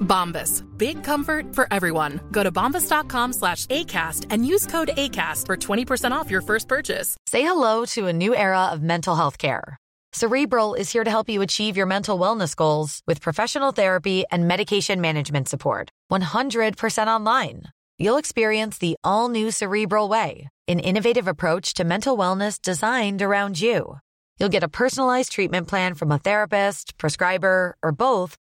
Bombas. Big comfort for everyone. Go to bombas.com slash ACAST and use code ACAST for 20% off your first purchase. Say hello to a new era of mental health care. Cerebral is here to help you achieve your mental wellness goals with professional therapy and medication management support. 100% online. You'll experience the all new Cerebral Way, an innovative approach to mental wellness designed around you. You'll get a personalized treatment plan from a therapist, prescriber, or both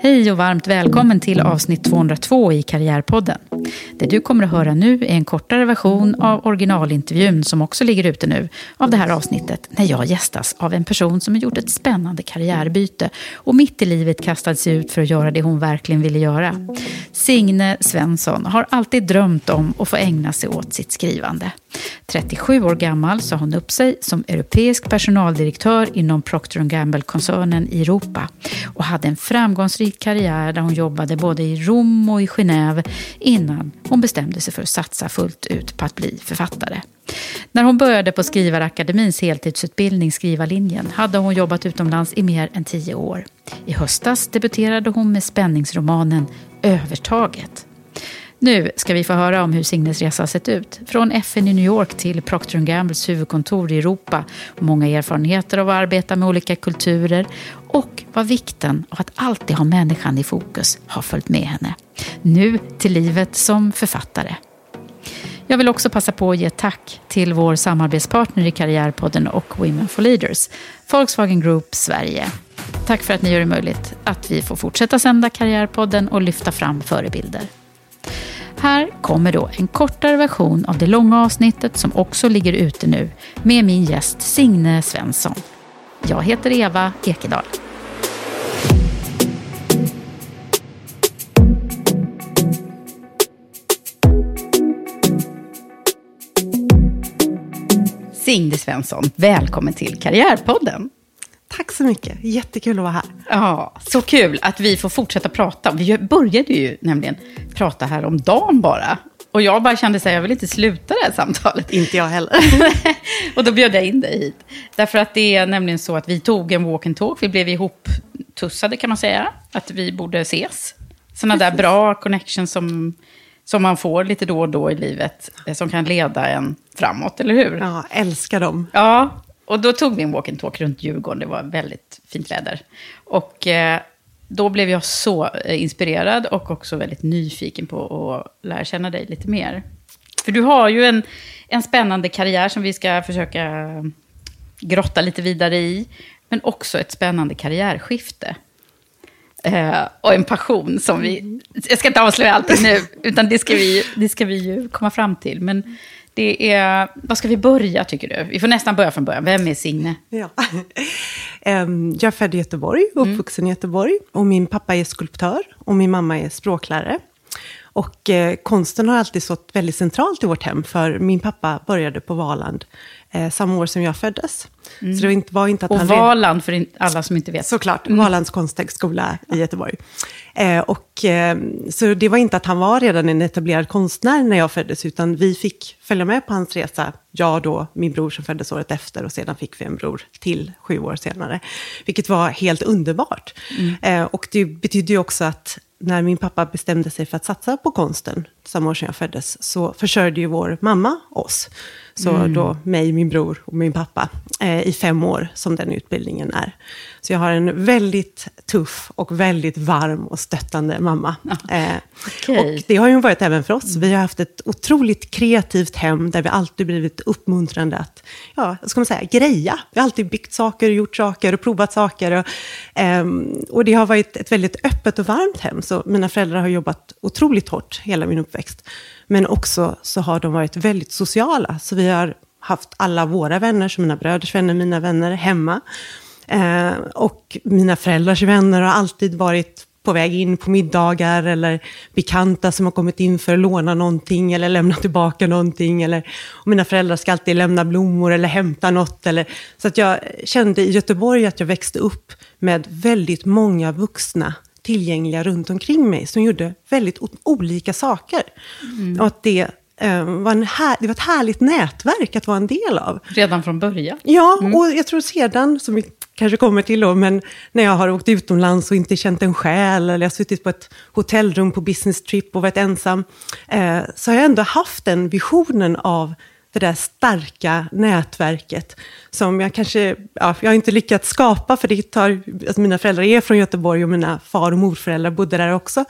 Hej och varmt välkommen till avsnitt 202 i Karriärpodden. Det du kommer att höra nu är en kortare version av originalintervjun som också ligger ute nu av det här avsnittet när jag gästas av en person som har gjort ett spännande karriärbyte och mitt i livet kastade sig ut för att göra det hon verkligen ville göra. Signe Svensson har alltid drömt om att få ägna sig åt sitt skrivande. 37 år gammal sa hon upp sig som europeisk personaldirektör inom Procter Gamble-koncernen i Europa och hade en framgångsrik karriär där hon jobbade både i Rom och i Genève innan hon bestämde sig för att satsa fullt ut på att bli författare. När hon började på Skrivarakademins heltidsutbildning Skrivarlinjen hade hon jobbat utomlands i mer än tio år. I höstas debuterade hon med spänningsromanen Övertaget. Nu ska vi få höra om hur Signes resa har sett ut. Från FN i New York till Procter Gambles huvudkontor i Europa. Många erfarenheter av att arbeta med olika kulturer och vad vikten av att alltid ha människan i fokus har följt med henne. Nu till livet som författare. Jag vill också passa på att ge tack till vår samarbetspartner i Karriärpodden och Women for Leaders, Volkswagen Group Sverige. Tack för att ni gör det möjligt att vi får fortsätta sända Karriärpodden och lyfta fram förebilder. Här kommer då en kortare version av det långa avsnittet som också ligger ute nu med min gäst Signe Svensson. Jag heter Eva Ekedal. Signe Svensson, välkommen till Karriärpodden. Tack så mycket. Jättekul att vara här. Ja, så kul att vi får fortsätta prata. Vi började ju nämligen prata här om dagen bara. Och jag bara kände så här, jag vill inte sluta det här samtalet. Inte jag heller. och då bjöd jag in dig hit. Därför att det är nämligen så att vi tog en walk and talk. Vi blev ihop tussade kan man säga. Att vi borde ses. Sådana där bra connections som, som man får lite då och då i livet. eh, Som kan leda en framåt, eller hur? Ja, älskar dem. Ja, och då tog vi en walk and talk runt Djurgården. Det var väldigt fint väder. Och eh, då blev jag så eh, inspirerad och också väldigt nyfiken på att lära känna dig lite mer. För du har ju en, en spännande karriär som vi ska försöka grotta lite vidare i. Men också ett spännande karriärskifte. Eh, och en passion som vi... Jag ska inte avslöja allting nu, utan det ska, vi, det ska vi ju komma fram till. Men det är... Vad ska vi börja, tycker du? Vi får nästan börja från början. Vem är Signe? Ja. Jag är född i Göteborg, uppvuxen i Göteborg. Och min pappa är skulptör och min mamma är språklärare. Och eh, konsten har alltid stått väldigt centralt i vårt hem, för min pappa började på Valand eh, samma år som jag föddes. Så det var inte, var inte att Och han... Valand, för alla som inte vet. Såklart, Valands konsthögskola i Göteborg. Eh, och, eh, så det var inte att han var redan en etablerad konstnär när jag föddes, utan vi fick följa med på hans resa. Jag då, min bror som föddes året efter och sedan fick vi en bror till sju år senare. Vilket var helt underbart. Eh, och det betydde ju också att när min pappa bestämde sig för att satsa på konsten, samma år som jag föddes, så försörjde ju vår mamma oss. Så då mig, min bror och min pappa eh, i fem år som den utbildningen är. Så jag har en väldigt tuff och väldigt varm och stöttande mamma. Eh, Okej. Och det har ju varit även för oss. Vi har haft ett otroligt kreativt hem där vi alltid blivit uppmuntrande att, ja, ska man säga, greja. Vi har alltid byggt saker, gjort saker och provat saker. Och, ehm, och det har varit ett väldigt öppet och varmt hem. Så mina föräldrar har jobbat otroligt hårt hela min uppväxt. Men också så har de varit väldigt sociala. Så vi har haft alla våra vänner, som mina bröders vänner, mina vänner, hemma. Eh, och mina föräldrars vänner har alltid varit på väg in på middagar eller bekanta som har kommit in för att låna någonting eller lämna tillbaka någonting. Eller, mina föräldrar ska alltid lämna blommor eller hämta något. Eller, så att jag kände i Göteborg att jag växte upp med väldigt många vuxna tillgängliga runt omkring mig som gjorde väldigt olika saker. Och att det, eh, var en här, det var ett härligt nätverk att vara en del av. Redan från början. Ja, och jag tror sedan, som vi kanske kommer till då, men när jag har åkt utomlands och inte känt en själ, eller jag har suttit på ett hotellrum på business trip och varit ensam, eh, så har jag ändå haft den visionen av det där starka nätverket som jag kanske, ja, jag har inte lyckats skapa, för det tar, alltså mina föräldrar är från Göteborg och mina far och morföräldrar bodde där också.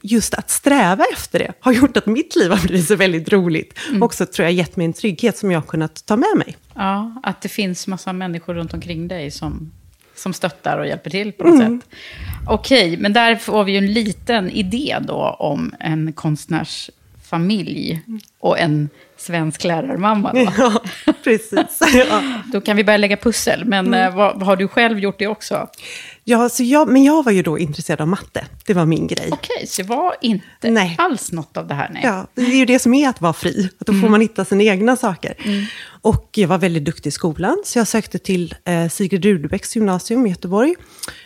Just att sträva efter det har gjort att mitt liv har blivit så väldigt roligt. Också tror jag gett mig en trygghet som jag har kunnat ta med mig. Ja, att det finns massa människor runt omkring dig som, som stöttar och hjälper till på något sätt. Okej, men där får vi ju en liten idé då om en konstnärsfamilj och en svensk lärarmamma. Då, Ja, precis. Ja. då kan vi börja lägga pussel, men eh, vad, har du själv gjort det också? Ja, så jag, men jag var ju då intresserad av matte. Det var min grej. Okej, så det var inte Nej. alls något av det här? Nej. Ja, det är ju det som är att vara fri. Att då får man hitta sina egna saker. Och jag var väldigt duktig i skolan, så jag sökte till eh, Sigrid Rudebecks gymnasium i Göteborg.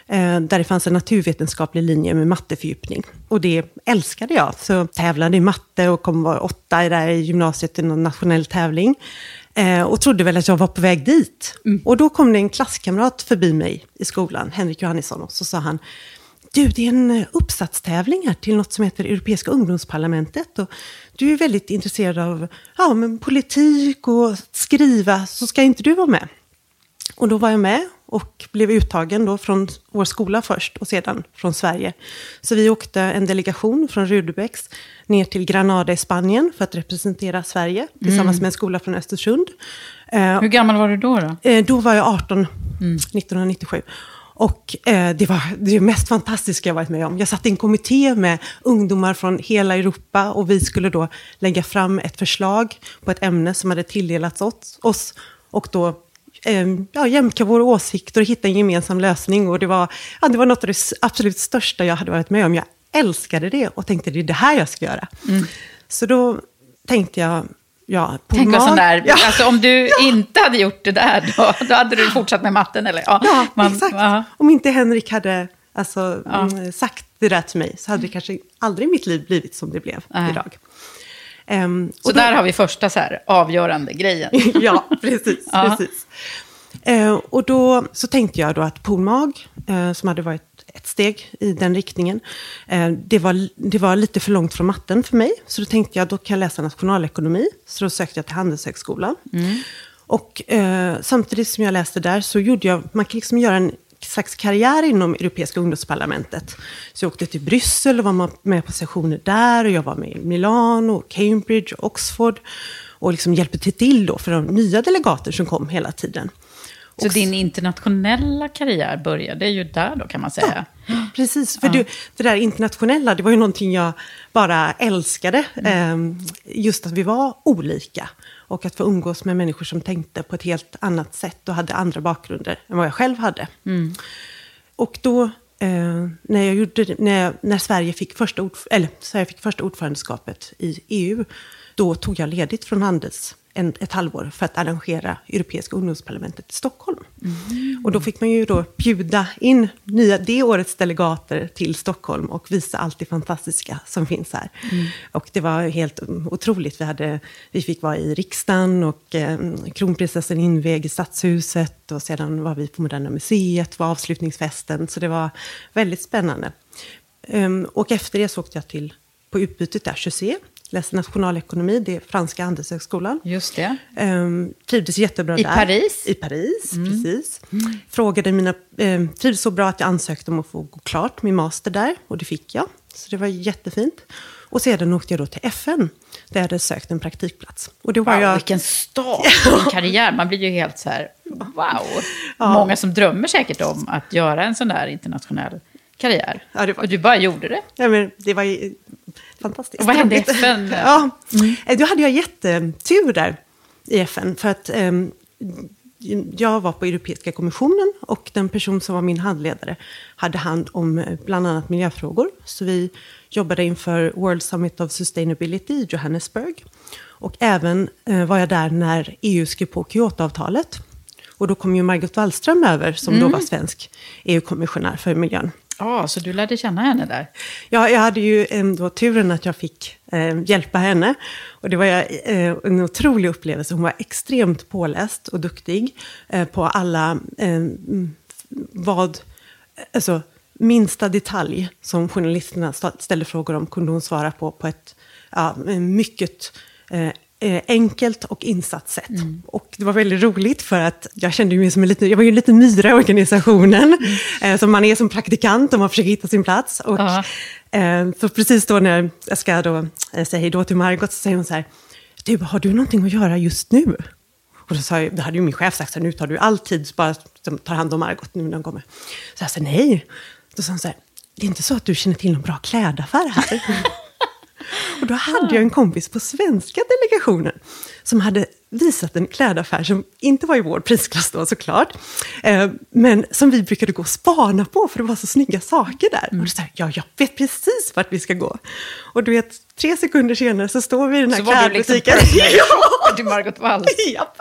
Eh, där det fanns en naturvetenskaplig linje med mattefördjupning. Och det älskade jag. Så jag tävlade i matte och kom vara åtta i, där i gymnasiet i någon nationell tävling. Eh, och trodde väl att jag var på väg dit. Och då kom det en klasskamrat förbi mig i skolan, Henrik Johannisson, och så sa han, du, det är en uppsatstävling här till något som heter Europeiska ungdomsparlamentet. Och du är väldigt intresserad av ja, men politik och skriva, så ska inte du vara med? Och då var jag med och blev uttagen då från vår skola först och sedan från Sverige. Så vi åkte en delegation från Rudebecks ner till Granada i Spanien för att representera Sverige tillsammans med en skola från Östersund. Eh, Hur gammal var du då? då? Eh, då var jag 18, 1997. Och eh, det var det mest fantastiska jag varit med om. Jag satt i en kommitté med ungdomar från hela Europa och vi skulle då lägga fram ett förslag på ett ämne som hade tilldelats oss. och då eh, ja, jämka våra åsikter och hitta en gemensam lösning. Och det var, ja, det var något av det absolut största jag hade varit med om. Jag älskade det och tänkte det är det här jag ska göra. Så då tänkte jag, ja, Tänk mag- sån där, Ja. alltså om du inte hade gjort det där, då, då hade du fortsatt med matten eller? Ja, man- exakt. ja. Om inte Henrik hade alltså, mm, sagt det där till mig så hade det kanske aldrig mitt liv blivit som det blev Nej. idag. Ehm, Så då- där har vi första så här, avgörande grejen. ja, precis. Ja. precis. Eh, och då så tänkte jag då att Polmag, eh, som hade varit ett steg i den riktningen, eh, det, var, det var lite för långt från matten för mig. Så då tänkte jag, då kan jag läsa nationalekonomi. Så då sökte jag till Handelshögskolan. Och eh, samtidigt som jag läste där så gjorde jag, man kan liksom göra en slags karriär inom Europeiska ungdomsparlamentet. Så jag åkte till Bryssel och var med på sessioner där. Och jag var med i Milano, Cambridge och Oxford. Och liksom hjälpte till då för de nya delegater som kom hela tiden. Så din internationella karriär började ju där då kan man säga. Precis, för du, det där internationella, det var ju någonting jag bara älskade. Ehm, just att vi var olika. Och att få umgås med människor som tänkte på ett helt annat sätt och hade andra bakgrunder än vad jag själv hade. Och då eh, när, jag gjorde, när, jag, när Sverige, fick första ord, eller, Sverige fick första ordförandeskapet i EU, då tog jag ledigt från Handels en, ett halvår för att arrangera Europeiska ungdomsparlamentet i Stockholm. Mm. Och då fick man ju då bjuda in nya, det årets delegater till Stockholm och visa allt det fantastiska som finns här. Mm. Och det var helt otroligt. Vi, hade, vi fick vara i riksdagen och eh, kronprinsessan invig i Stadshuset och sedan var vi på Moderna Museet, var avslutningsfesten. Så det var väldigt spännande. Um, och efter det så åkte jag till, på utbytet där, Chaussée läste nationalekonomi, det är Franska handelshögskolan. Just det. Um, trivdes jättebra I där. Paris? I Paris, mm. precis. Mm. Frågade mina, um, trivdes så bra att jag ansökte om att få gå klart min master där, och det fick jag. Så det var jättefint. Och sedan åkte jag då till FN, där jag hade sökt en praktikplats. Och då var wow, jag... vilken start din karriär. Man blir ju helt så här, wow. Ja. Många som drömmer säkert om att göra en sån där internationell karriär. Ja, var... Och du bara gjorde det. Ja, men det var fantastiskt. Och vad hände i FN? ja, mm. Då hade jag jättetur där i FN. För att um, jag var på Europeiska kommissionen och den person som var min handledare hade hand om eh, bland annat miljöfrågor. Så vi jobbade inför World Summit of Sustainability i Johannesburg. Och även eh, var jag där när EU skrev på Kyotoavtalet. Och då kom ju Margot Wallström över, som mm. då var svensk EU-kommissionär för miljön. Ja, ah, så du lärde känna henne där? Ja, jag hade ju ändå turen att jag fick eh, hjälpa henne. Och det var eh, en otrolig upplevelse. Hon var extremt påläst och duktig eh, på alla, eh, vad, alltså minsta detalj som journalisterna ställde frågor om kunde hon svara på på ett ja, mycket eh, enkelt och insatt sätt. Mm. Och det var väldigt roligt för att jag kände mig som en liten, jag var ju en liten myra i organisationen. Mm. Eh, som man är som praktikant och man försöker hitta sin plats. Och, uh -huh. eh, så precis då när jag ska då, eh, säga hej då till Margot så säger hon så här, du, har du någonting att göra just nu? Och då, sa jag, då hade ju min chef sagt, så här, nu tar du all tid, bara tar hand om Margot nu när hon kommer. Så jag sa nej. Då sa hon så här, det är inte så att du känner till någon bra klädaffär här? Och då hade jag en kompis på svenska delegationen som hade visat en klädaffär som inte var i vår prisklass då såklart, eh, men som vi brukade gå och spana på för det var så snygga saker där. Mm. Och så här, ja, jag vet precis vart vi ska gå. Och du vet, tre sekunder senare så står vi i den här klädbutiken. Så var du liksom ja! till Margot Wall. Japp.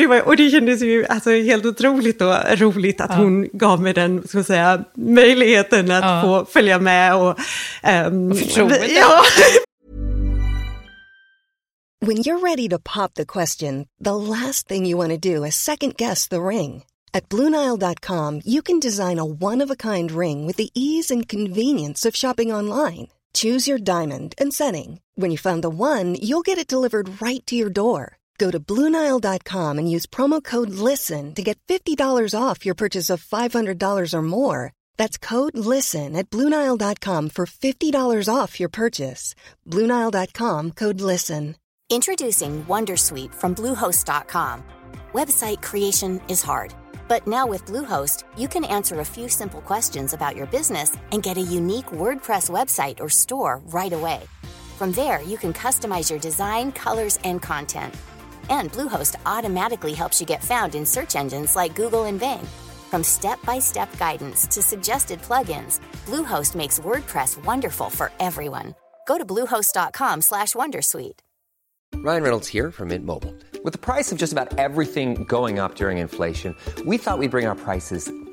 Det var, och det kändes ju alltså, helt otroligt och roligt att ja. hon gav mig den ska säga, möjligheten att ja. få följa med. Och, um, och. Ja. When you're ready to pop the question, the last thing you want to do is second guess the ring. At BlueNile.com you can design a one-of-a-kind ring with the ease and convenience of shopping online. Choose your diamond and setting. When you find the one, you'll get it delivered right to your door. Go to Bluenile.com and use promo code LISTEN to get $50 off your purchase of $500 or more. That's code LISTEN at Bluenile.com for $50 off your purchase. Bluenile.com code LISTEN. Introducing Wondersuite from Bluehost.com. Website creation is hard, but now with Bluehost, you can answer a few simple questions about your business and get a unique WordPress website or store right away. From there, you can customize your design, colors, and content and Bluehost automatically helps you get found in search engines like Google and Bing. From step-by-step guidance to suggested plugins, Bluehost makes WordPress wonderful for everyone. Go to bluehost.com/wondersuite. Ryan Reynolds here from Mint Mobile. With the price of just about everything going up during inflation, we thought we'd bring our prices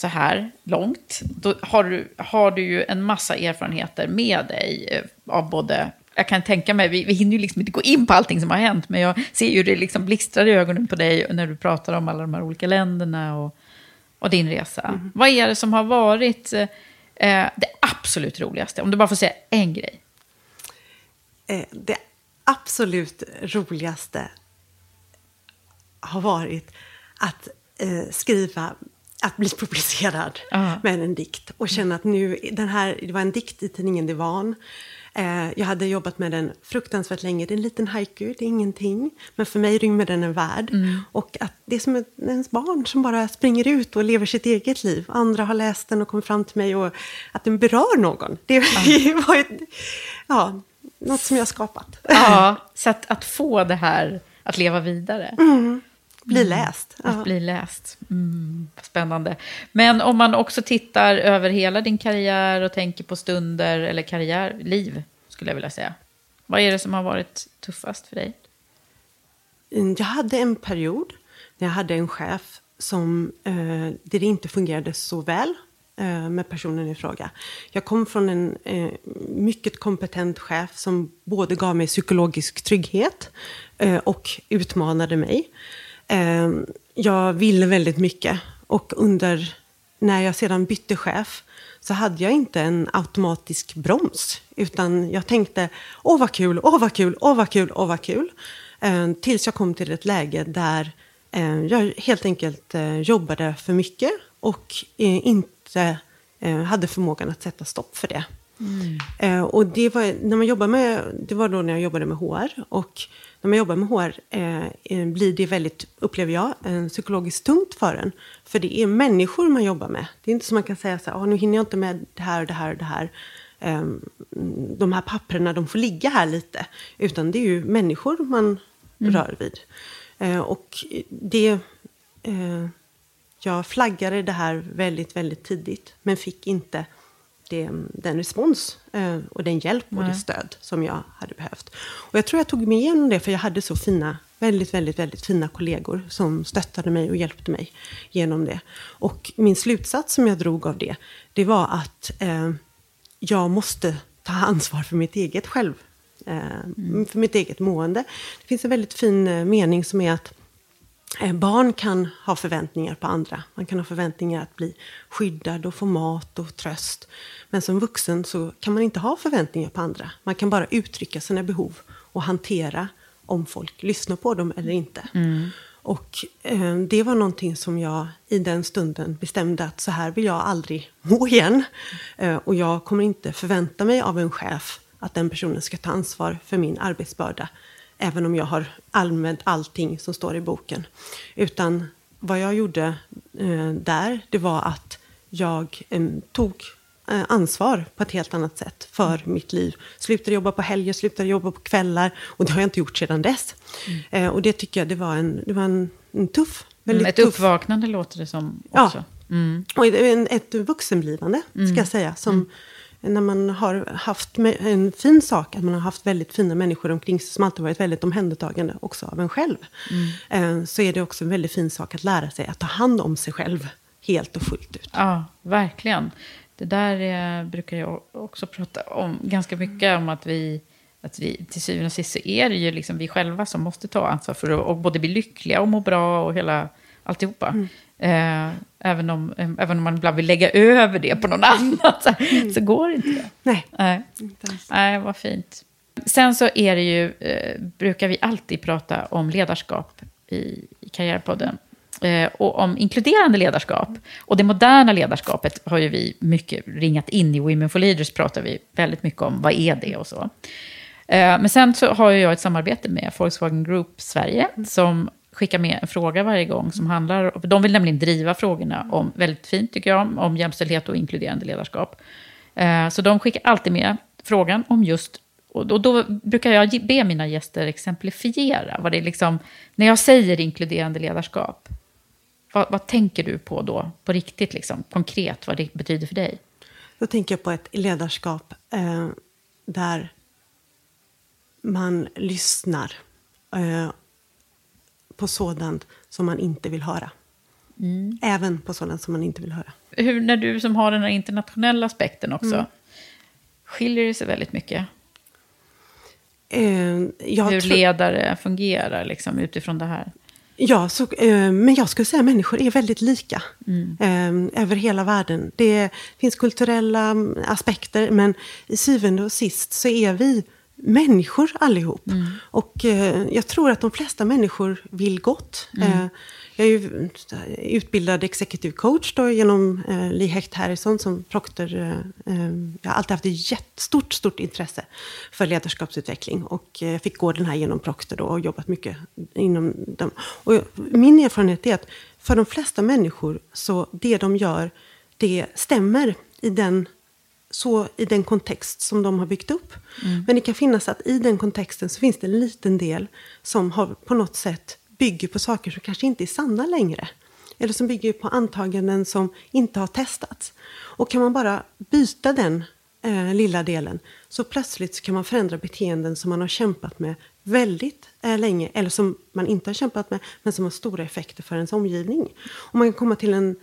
så här långt, då har du, har du ju en massa erfarenheter med dig eh, av både jag kan tänka mig, vi, vi hinner ju liksom inte gå in på allting som har hänt, men jag ser ju det liksom blixtrar i ögonen på dig när du pratar om alla de här olika länderna och, och din resa. Vad är det som har varit eh, det absolut roligaste? Om du bara får säga en grej. Eh, det absolut roligaste har varit att eh, skriva, att bli publicerad Ja. med en dikt. Och känna att nu, den här, det var en dikt i tidningen Divan. Eh, jag hade jobbat med den fruktansvärt länge. Det är en liten haiku, det är ingenting. Men för mig rymmer den en värld. Och att det är som ett, ens barn som bara springer ut och lever sitt eget liv. Andra har läst den och kommit fram till mig och att den berör någon. Det var ett, ja, något som jag har skapat. Ja, så att, att få det här att leva vidare. Bli läst. Att Ja. bli läst. Mm, spännande. Men om man också tittar över hela din karriär och tänker på stunder, eller karriärliv, skulle jag vilja säga. Vad är det som har varit tuffast för dig? Mm, Jag hade en period när jag hade en chef som, eh, där det inte fungerade så väl eh, med personen i fråga. Jag kom från en eh, mycket kompetent chef som både gav mig psykologisk trygghet eh, och utmanade mig. Eh, jag ville väldigt mycket och under, när jag sedan bytte chef så hade jag inte en automatisk broms. Utan jag tänkte, åh vad kul, åh vad kul, åh vad kul, åh vad kul. Eh, tills jag kom till ett läge där eh, jag helt enkelt eh, jobbade för mycket och eh, inte eh, hade förmågan att sätta stopp för det. Eh, och det var, när man jobbar med, det var då när jag jobbade med HR. Och när man jobbar med HR eh, eh, blir det väldigt, upplever jag, eh, psykologiskt tungt för en. För det är människor man jobbar med. Det är inte som man kan säga så här, "Ah, nu hinner jag inte med det här och det här och det här. Eh, de här papperna, de får ligga här lite. Utan det är ju människor man rör vid. Eh, och det... Jag flaggade det här väldigt, väldigt tidigt. Men fick inte det, den respons eh, och den hjälp och det Nej. stöd som jag hade behövt. Och jag tror jag tog mig igenom det för jag hade så fina, väldigt, väldigt, väldigt fina kollegor som stöttade mig och hjälpte mig genom det. Och min slutsats som jag drog av det, det var att eh, jag måste ta ansvar för mitt eget själv. Eh, För mitt eget mående. Det finns en väldigt fin eh, mening som är att Barn kan ha förväntningar på andra. Man kan ha förväntningar att bli skyddad och få mat och tröst. Men som vuxen så kan man inte ha förväntningar på andra. Man kan bara uttrycka sina behov och hantera om folk lyssnar på dem eller inte. Och eh, det var någonting som jag i den stunden bestämde att så här vill jag aldrig må igen. Eh, och jag kommer inte förvänta mig av en chef att den personen ska ta ansvar för min arbetsbörda. Även om jag har använt allting som står i boken. Utan vad jag gjorde eh, där, det var att jag eh, tog eh, ansvar på ett helt annat sätt för mitt liv. Slutade jobba på helger, slutade jobba på kvällar. Och det har jag inte gjort sedan dess. Eh, och det tycker jag, det var en, det var en, en tuff, väldigt Ett tuff uppvaknande låter det som Ja. också. Mm. och ett vuxenblivande, ska jag säga. Som när man har haft en fin sak, att man har haft väldigt fina människor omkring sig som alltid varit väldigt omhändertagande också av en själv. Eh, så är det också en väldigt fin sak att lära sig att ta hand om sig själv helt och fullt ut. Ja, verkligen. Det där eh, brukar jag också prata om ganska mycket. Om att vi, att vi till syvende och sist så är det ju liksom vi själva som måste ta ansvar för att både bli lyckliga och må bra och hela alltihopa. Eh, även, om, eh, även om man ibland vill lägga över det på någon annan så, så går inte det. Nej, Nej. inte. Nej, vad fint. Sen så är det ju, eh, brukar vi alltid prata om ledarskap i, i Karriärpodden. eh, och om inkluderande ledarskap. Och det moderna ledarskapet har ju vi mycket ringat in i Women for Leaders, pratar vi väldigt mycket om, vad är det och så. Eh, men sen så har jag ett samarbete med Volkswagen Group Sverige, som skicka med en fråga varje gång som handlar om, de vill nämligen driva frågorna om, väldigt fint tycker jag, om jämställdhet och inkluderande ledarskap. Eh, så de skickar alltid med frågan om just och då, då, brukar jag be mina gäster exemplifiera. Vad det är liksom, när jag säger inkluderande ledarskap, vad, vad tänker du på då, på riktigt, liksom, konkret, vad det betyder för dig? Då tänker jag på ett ledarskap eh, där man lyssnar eh, på sådant som man inte vill höra. Mm. Även på sådant som man inte vill höra. Hur, när du som har den här internationella aspekten också, mm. skiljer det sig väldigt mycket? Eh, Hur ledare fungerar liksom, utifrån det här? Ja, så, eh, men jag skulle säga att människor är väldigt lika mm. eh, över hela världen. Det finns kulturella mm, aspekter, men i syvende och sist så är vi människor allihop. Mm. Och eh, jag tror att de flesta människor vill gott. Mm. Eh, jag är ju utbildad executive coach då, genom eh, Lee Hecht Harrison som Procter. Eh, eh, jag har alltid haft ett jättestort stort intresse för ledarskapsutveckling. Och eh, fick gå den här genom Procter då, och jobbat mycket inom dem. Och min erfarenhet är att för de flesta människor så det de gör, det stämmer i den så i den kontext som de har byggt upp. Mm. Men det kan finnas att i den kontexten så finns det en liten del som har på något sätt bygger på saker som kanske inte är sanna längre. Eller som bygger på antaganden som inte har testats. Och kan man bara byta den eh, lilla delen så plötsligt så kan man förändra beteenden som man har kämpat med väldigt eh, länge. Eller som man inte har kämpat med men som har stora effekter för ens omgivning. Och man kan komma till en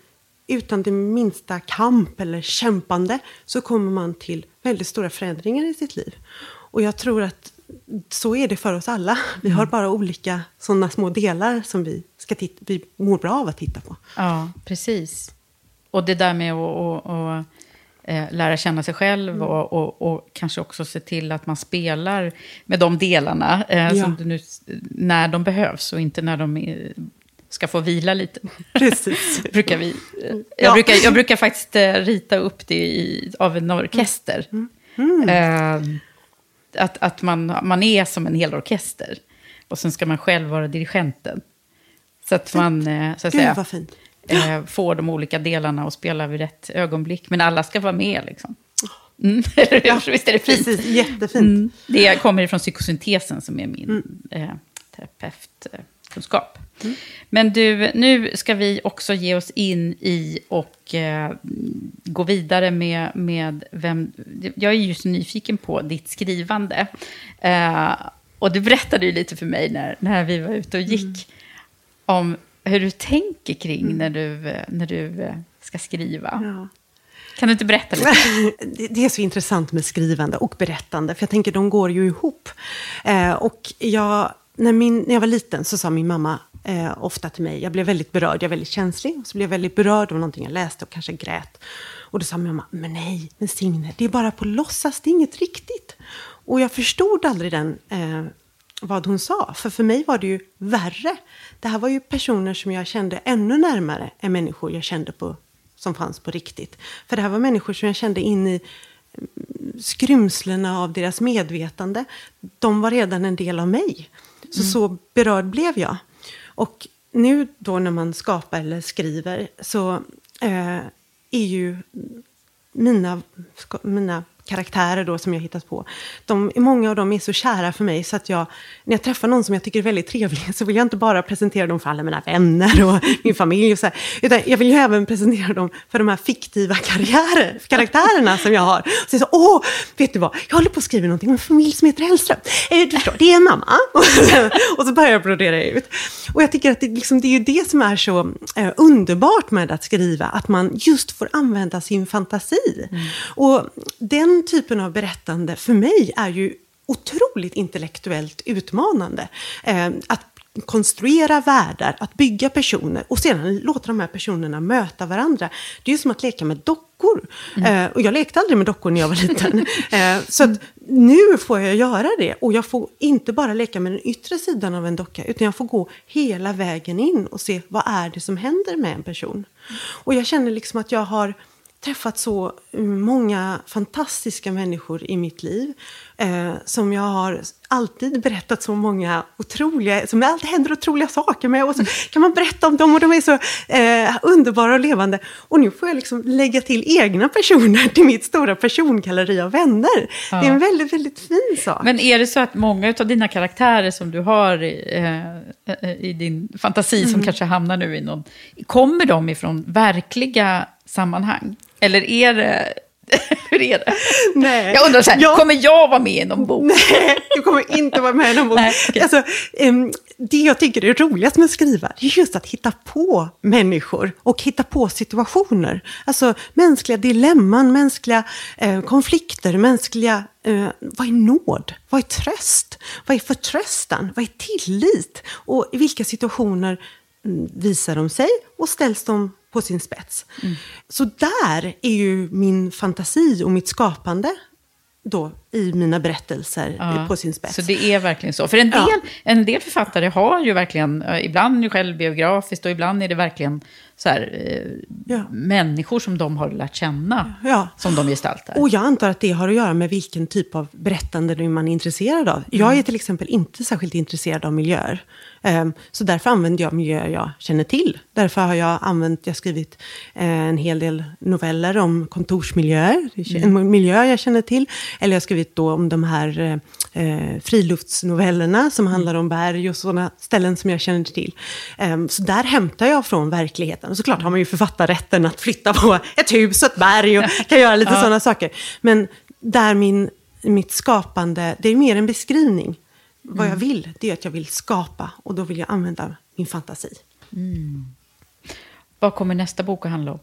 utan det minsta kamp eller kämpande så kommer man till väldigt stora förändringar i sitt liv. Och jag tror att så är det för oss alla. Vi har mm. bara olika sådana små delar som vi, ska titta, vi mår bra av att titta på. Ja, precis. Och det där med att, att, att eh, lära känna sig själv mm. och, och, och, kanske också se till att man spelar med de delarna eh, ja. som nu, när de behövs och inte när de ska få vila lite. Precis. brukar vi, jag, ja. brukar, jag brukar faktiskt eh, rita upp det i, av en orkester. Mm. Mm. Eh, att, att man, man är som en hel orkester. Och sen ska man själv vara dirigenten. Så att man eh, så att säga, eh, får de olika delarna att spela vid rätt ögonblick. Men alla ska vara med liksom. Mm. ja, Visst är det fint? Precis, jättefint. Mm. Det kommer ifrån psykosyntesen som är min mm. Terapeutkunskap. Mm. Men du, nu ska vi också ge oss in i och eh, gå vidare med, med vem... Jag är ju så nyfiken på ditt skrivande. Eh, och du berättade ju lite för mig när, när vi var ute och gick mm. om hur du tänker kring mm. när du, när du eh, ska skriva. Ja. Kan du inte berätta lite? Det är så intressant med skrivande och berättande, för jag tänker de går ju ihop. Eh, och jag, när, min, när jag var liten så sa min mamma, eh, ofta till mig. Jag blev väldigt berörd, jag är väldigt känslig. Så blev jag väldigt berörd av någonting jag läste och kanske grät. Och då sa min mamma, men nej, men Signe, det är bara på låtsas, det är inget riktigt. Och jag förstod aldrig den, eh, vad hon sa. För för mig var det ju värre. Det här var ju personer som jag kände ännu närmare än människor jag kände på, som fanns på riktigt. För det här var människor som jag kände in i mm, skrymslena av deras medvetande. De var redan en del av mig. Så mm. så berörd blev jag. Och nu då när man skapar eller skriver så eh, är ju mina, mina karaktärer då som jag hittat på. De, många av dem är så kära för mig så att jag, när jag träffar någon som jag tycker är väldigt trevlig så vill jag inte bara presentera dem för alla mina vänner och min familj och så här, utan jag vill ju även presentera dem för de här fiktiva karriärer, karaktärerna som jag har. Så jag så, åh, vet du vad, jag håller på att skriva någonting om en familj som heter Hellström. Eh, du förstår, det är en mamma. och så börjar jag brodera ut. Och jag tycker att det, liksom, det är ju det som är så eh, underbart med att skriva, att man just får använda sin fantasi. Mm. Och den typen av berättande för mig är ju otroligt intellektuellt utmanande. Eh, att konstruera världar, att bygga personer och sedan låta de här personerna möta varandra. Det är ju som att leka med dockor dockor. Eh, och jag lekte aldrig med dockor när jag var liten. Eh, så att nu får jag göra det. Och jag får inte bara leka med den yttre sidan av en docka, utan jag får gå hela vägen in och se vad är det som händer med en person. Och jag känner liksom att jag har träffat så många fantastiska människor i mitt liv. Eh, som jag har alltid berättat så många otroliga, som alltid händer otroliga saker med. Och så kan man berätta om dem och de är så eh, underbara och levande. Och nu får jag liksom lägga till egna personer till mitt stora persongalleri av vänner. Ja. Det är en väldigt, väldigt fin sak. Men är det så att många av dina karaktärer som du har i, eh, i din fantasi, mm. som kanske hamnar nu i någon, kommer de ifrån verkliga sammanhang? Eller är det... Hur är det? Nej. Jag undrar så här, jag... kommer jag vara med i någon bok? Nej, du kommer inte vara med i någon bok. Nej, okay. alltså, um, det jag tycker är roligast med att skriva, det är just att hitta på människor och hitta på situationer. Alltså mänskliga dilemman, mänskliga eh, konflikter, mänskliga... Eh, vad är nåd? Vad är tröst? Vad är förtröstan? Vad är tillit? Och i vilka situationer mm, visar de sig och ställs de på sin spets. Mm. Så där är ju min fantasi och mitt skapande då i mina berättelser ja, på sin spets. Så det är verkligen så. För en del, ja. en del författare har ju verkligen, eh, ibland ju självbiografiskt och ibland är det verkligen så här, eh, ja. människor som de har lärt känna, som de gestaltar. Och jag antar att det har att göra med vilken typ av berättande man är intresserad av. Jag är mm. till exempel inte särskilt intresserad av miljöer. Um, så därför använder jag miljöer jag känner till. Därför har jag använt, jag har skrivit uh, en hel del noveller om kontorsmiljöer, mm. en miljö jag känner till. Eller jag har skrivit då om de här uh, friluftsnovellerna som handlar om berg och sådana ställen som jag känner till. Um, så där hämtar jag från verkligheten verkligheten. Och såklart har man ju författarrätten att flytta på ett hus och ett berg och kan göra lite ja. sådana saker. Men där min, mitt skapande, det är mer en beskrivning. Vad jag mm. vill, det är att jag vill skapa och då vill jag använda min fantasi. Mm. Vad kommer nästa bok att handla om?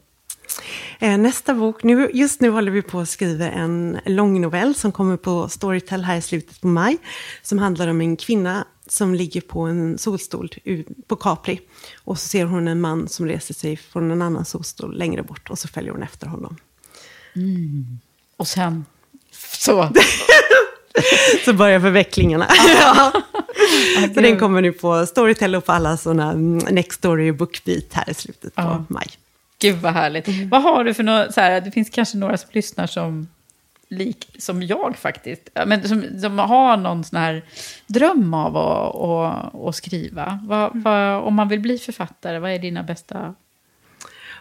Eh, nästa bok, nu, just nu håller vi på att skriva en långnovell som kommer på Storytel här i slutet på maj. Som handlar om en kvinna som ligger på en solstol på Capri. Och så ser hon en man som reser sig från en annan solstol längre bort och så följer hon efter honom. Mm. Och sen så... så börjar förvecklingarna. ja. så den kommer nu på Storytel och på alla sådana mm, Next Story Bookbeat här i slutet på ja. maj. Gud vad härligt. Mm. Vad har du för något, så här, det finns kanske några som lyssnar som lik som jag faktiskt. Men som, som har någon sån här dröm av att, att, att skriva. Vad, vad, om man vill bli författare, vad är dina bästa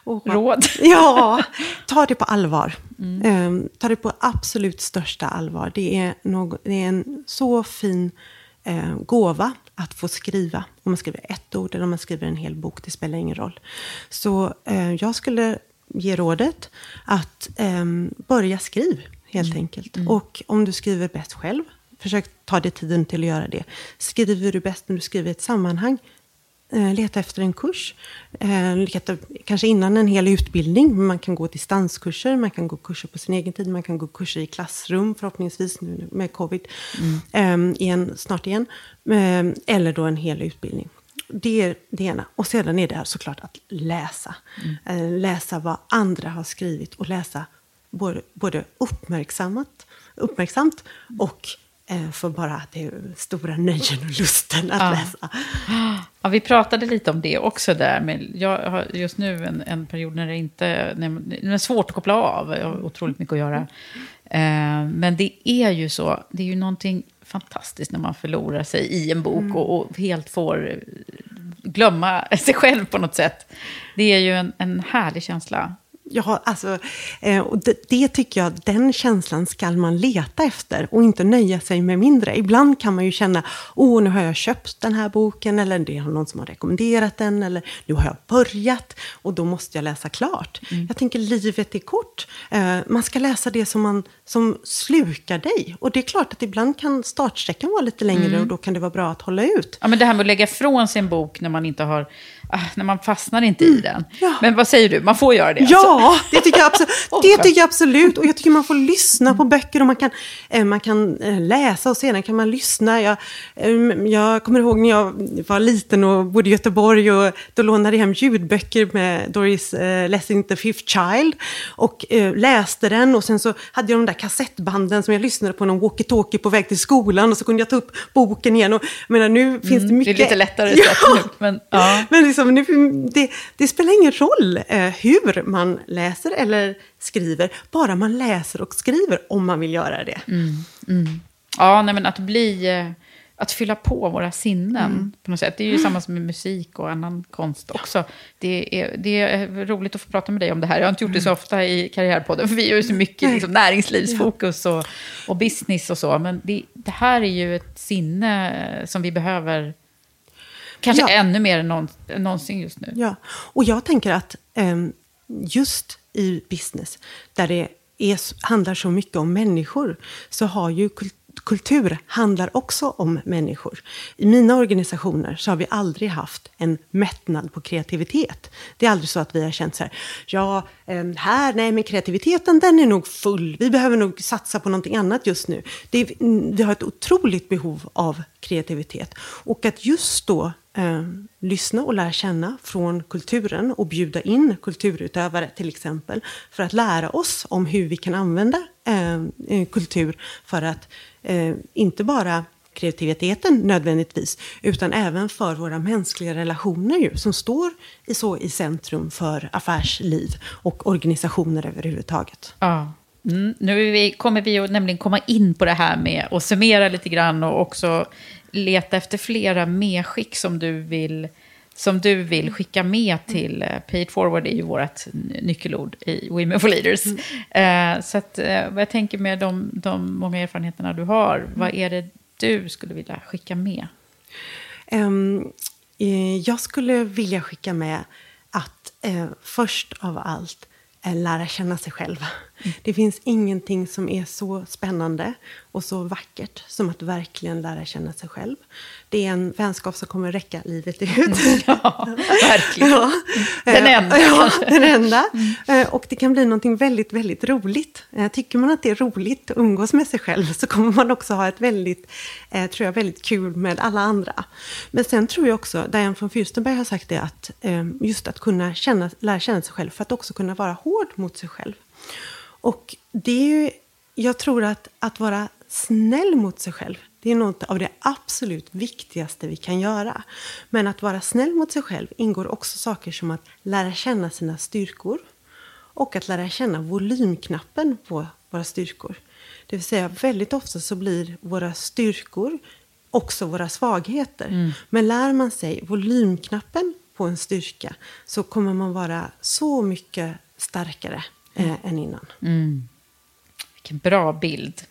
oh, råd? Ja, ta det på allvar. Mm. Um, ta det på absolut största allvar. Det är, något, det är en så fin uh, gåva att få skriva. Om man skriver ett ord eller om man skriver en hel bok, det spelar ingen roll. Så uh, jag skulle ge rådet att um, börja skriva helt mm. enkelt. Mm. Och om du skriver bäst själv, försök ta dig tiden till att göra det. Skriver du bäst när du skriver ett sammanhang, eh, leta efter en kurs. Eh, leta, kanske innan en hel utbildning. Man kan gå distanskurser, man kan gå kurser på sin egen tid, man kan gå kurser i klassrum förhoppningsvis nu med covid. Mm. Eh, igen, snart igen. Eh, eller då en hel utbildning. Det är det ena. Och sedan är det här såklart att läsa. Mm. Eh, läsa vad andra har skrivit och läsa både, både uppmärksammat, uppmärksamt och eh, för bara det stora nöjen och lusten att ja. läsa. Ja, vi pratade lite om det också där. Men jag har just nu en, en period när det inte när, när det är svårt att koppla av. Jag har otroligt mycket att göra. Eh, men det är ju så, det är ju någonting fantastiskt när man förlorar sig i en bok mm. och, och, helt får glömma sig själv på något sätt. Det är ju en, en härlig känsla ja, alltså, eh, och det, det, tycker jag, den känslan ska man leta efter och inte nöja sig med mindre. Ibland kan man ju känna, åh, nu har jag köpt den här boken, eller det är någon som har rekommenderat den, eller nu har jag börjat och då måste jag läsa klart. Mm. Jag tänker, livet är kort. Eh, man ska läsa det som, man, som slukar dig. Och det är klart att ibland kan startsträckan vara lite längre mm. och då kan det vara bra att hålla ut. Ja, men det här med att lägga ifrån sig en bok när man inte har när man fastnar inte i den. Men vad säger du, man får göra det? Mm. Ja, alltså. det tycker, jag absolut, det tycker jag absolut. Och jag tycker man får lyssna på böcker och man kan, eh, man kan eh, läsa och sedan kan man lyssna. Jag, eh, jag kommer ihåg när jag var liten och bodde i Göteborg och då lånade jag hem ljudböcker med Doris eh, Lessing, The Fifth Child. Och läste den och sen så hade jag de där kassettbanden som jag lyssnade på någon walkie-talkie på väg till skolan och så kunde jag ta upp boken igen. Och, jag menar, nu finns det Mm, det är mycket... lite lättare Ja. sätt nu, men ja. Men liksom, nu, det, det spelar ingen roll eh, hur man läser eller skriver, bara man läser och skriver om man vill göra det. Ja, nej, men att bli... eh, Att fylla på våra sinnen Mm. på något sätt. Det är ju samma som med musik och annan konst också. Det är, det är roligt att få prata med dig om det här. Jag har inte gjort det så Mm. ofta i Karriärpodden, för vi gör ju så mycket liksom, näringslivsfokus och, och business och så. Men det, det här är ju ett sinne som vi behöver kanske Ja. ännu mer än någon, än någonsin just nu. Ja, och jag tänker att ehm, just i business, där det är, handlar så mycket om människor, så har ju kul- kultur handlar också om människor. I mina organisationer så har vi aldrig haft en mättnad på kreativitet. Det är aldrig så att vi har känt så här, ja, ehm, här, nej men kreativiteten den är nog full, vi behöver nog satsa på någonting annat just nu. Det mm, vi har ett otroligt behov av kreativitet. Och att just då eh, lyssna och lära känna från kulturen och bjuda in kulturutövare till exempel för att lära oss om hur vi kan använda eh, eh, kultur för att eh, inte bara kreativiteten nödvändigtvis, utan även för våra mänskliga relationer ju, som står i, så i centrum för affärsliv och organisationer överhuvudtaget. Ja. Mm. Nu vi, kommer vi att nämligen komma in på det här med att summera lite grann och också leta efter flera medskick som du vill, som du vill skicka med till eh, Pay it forward är ju vårt nyckelord i Women for Leaders. Eh, så att, vad jag tänker med de, de många erfarenheterna du har, vad är det du skulle vilja skicka med? Ehm, eh, jag skulle vilja skicka med att eh, först av allt eh, lära känna sig själv. Det finns ingenting som är så spännande och så vackert som att verkligen lära känna sig själv. Det är en vänskap som kommer räcka livet ut. Ja, verkligen. Ja. Den enda, Ja, den enda. Eh, Och det kan bli någonting väldigt, väldigt roligt. Eh, Tycker man att det är roligt att umgås med sig själv så kommer man också ha ett väldigt, eh, tror jag, väldigt kul med alla andra. Men sen tror jag också, Diane von Fürstenberg har sagt det, att just att kunna känna, lära känna sig själv för att också kunna vara hård mot sig själv. Och det är ju, jag tror att att vara snäll mot sig själv, det är något av det absolut viktigaste vi kan göra. Men att vara snäll mot sig själv ingår också saker som att lära känna sina styrkor och att lära känna volymknappen på våra styrkor. Det vill säga, väldigt ofta så blir våra styrkor också våra svagheter. Men lär man sig volymknappen på en styrka så kommer man vara så mycket starkare eh, än innan. Vilken bra bild.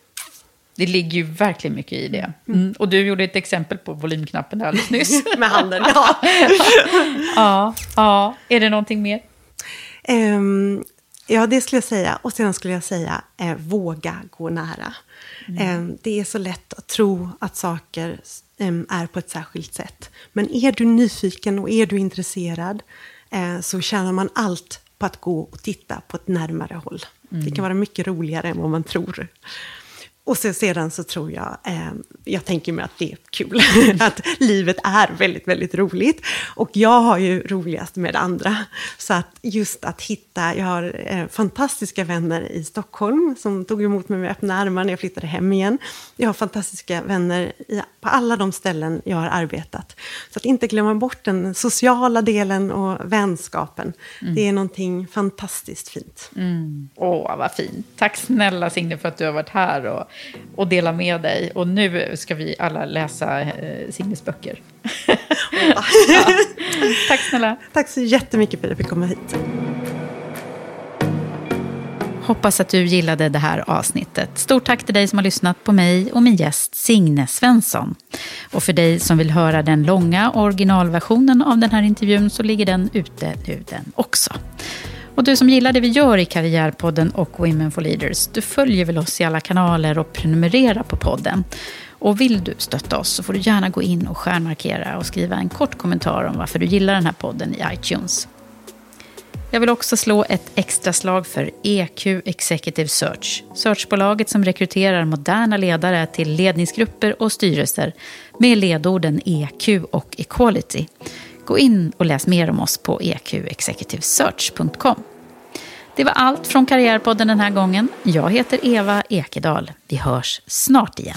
Det ligger ju verkligen mycket i det. Mm. Och du gjorde ett exempel på volymknappen där alldeles nyss. Med handen, ja. ja, ja. Är det någonting mer? Ehm, ja, det skulle jag säga. Och sen skulle jag säga, eh, våga gå nära. Ehm, det är så lätt att tro att saker em, är på ett särskilt sätt. Men är du nyfiken och är du intresserad eh, så tjänar man allt på att gå och titta på ett närmare håll. Det kan vara mycket roligare än vad man tror. Och så, sedan så tror jag, eh, jag tänker mig att det är kul, att livet är väldigt, väldigt roligt. Och jag har ju roligast med andra. Så att just att hitta, jag har eh, fantastiska vänner i Stockholm som tog emot mig med öppna armar när jag flyttade hem igen. Jag har fantastiska vänner i, på alla de ställen jag har arbetat. Så att inte glömma bort den sociala delen och vänskapen. Det är någonting fantastiskt fint. Åh, vad fint. Tack snälla Signe för att du har varit här och, och delat med dig. Och nu ska vi alla läsa eh, Signes böcker. ja. Tack snälla. Tack så jättemycket för att jag fick komma hit. Hoppas att du gillade det här avsnittet. Stort tack till dig som har lyssnat på mig och min gäst Signe Svensson. Och för dig som vill höra den långa originalversionen av den här intervjun så ligger den ute nu den också. Och du som gillar det vi gör i Karriärpodden och Women for Leaders, du följer väl oss i alla kanaler och prenumererar på podden. Och vill du stötta oss så får du gärna gå in och stjärnmarkera och skriva en kort kommentar om varför du gillar den här podden i iTunes. Jag vill också slå ett extra slag för EQ Executive Search. Searchbolaget som rekryterar moderna ledare till ledningsgrupper och styrelser med ledorden EQ och Equality. Gå in och läs mer om oss på eqexecutivesearch.com. Det var allt från Karriärpodden den här gången. Jag heter Eva Ekedal. Vi hörs snart igen.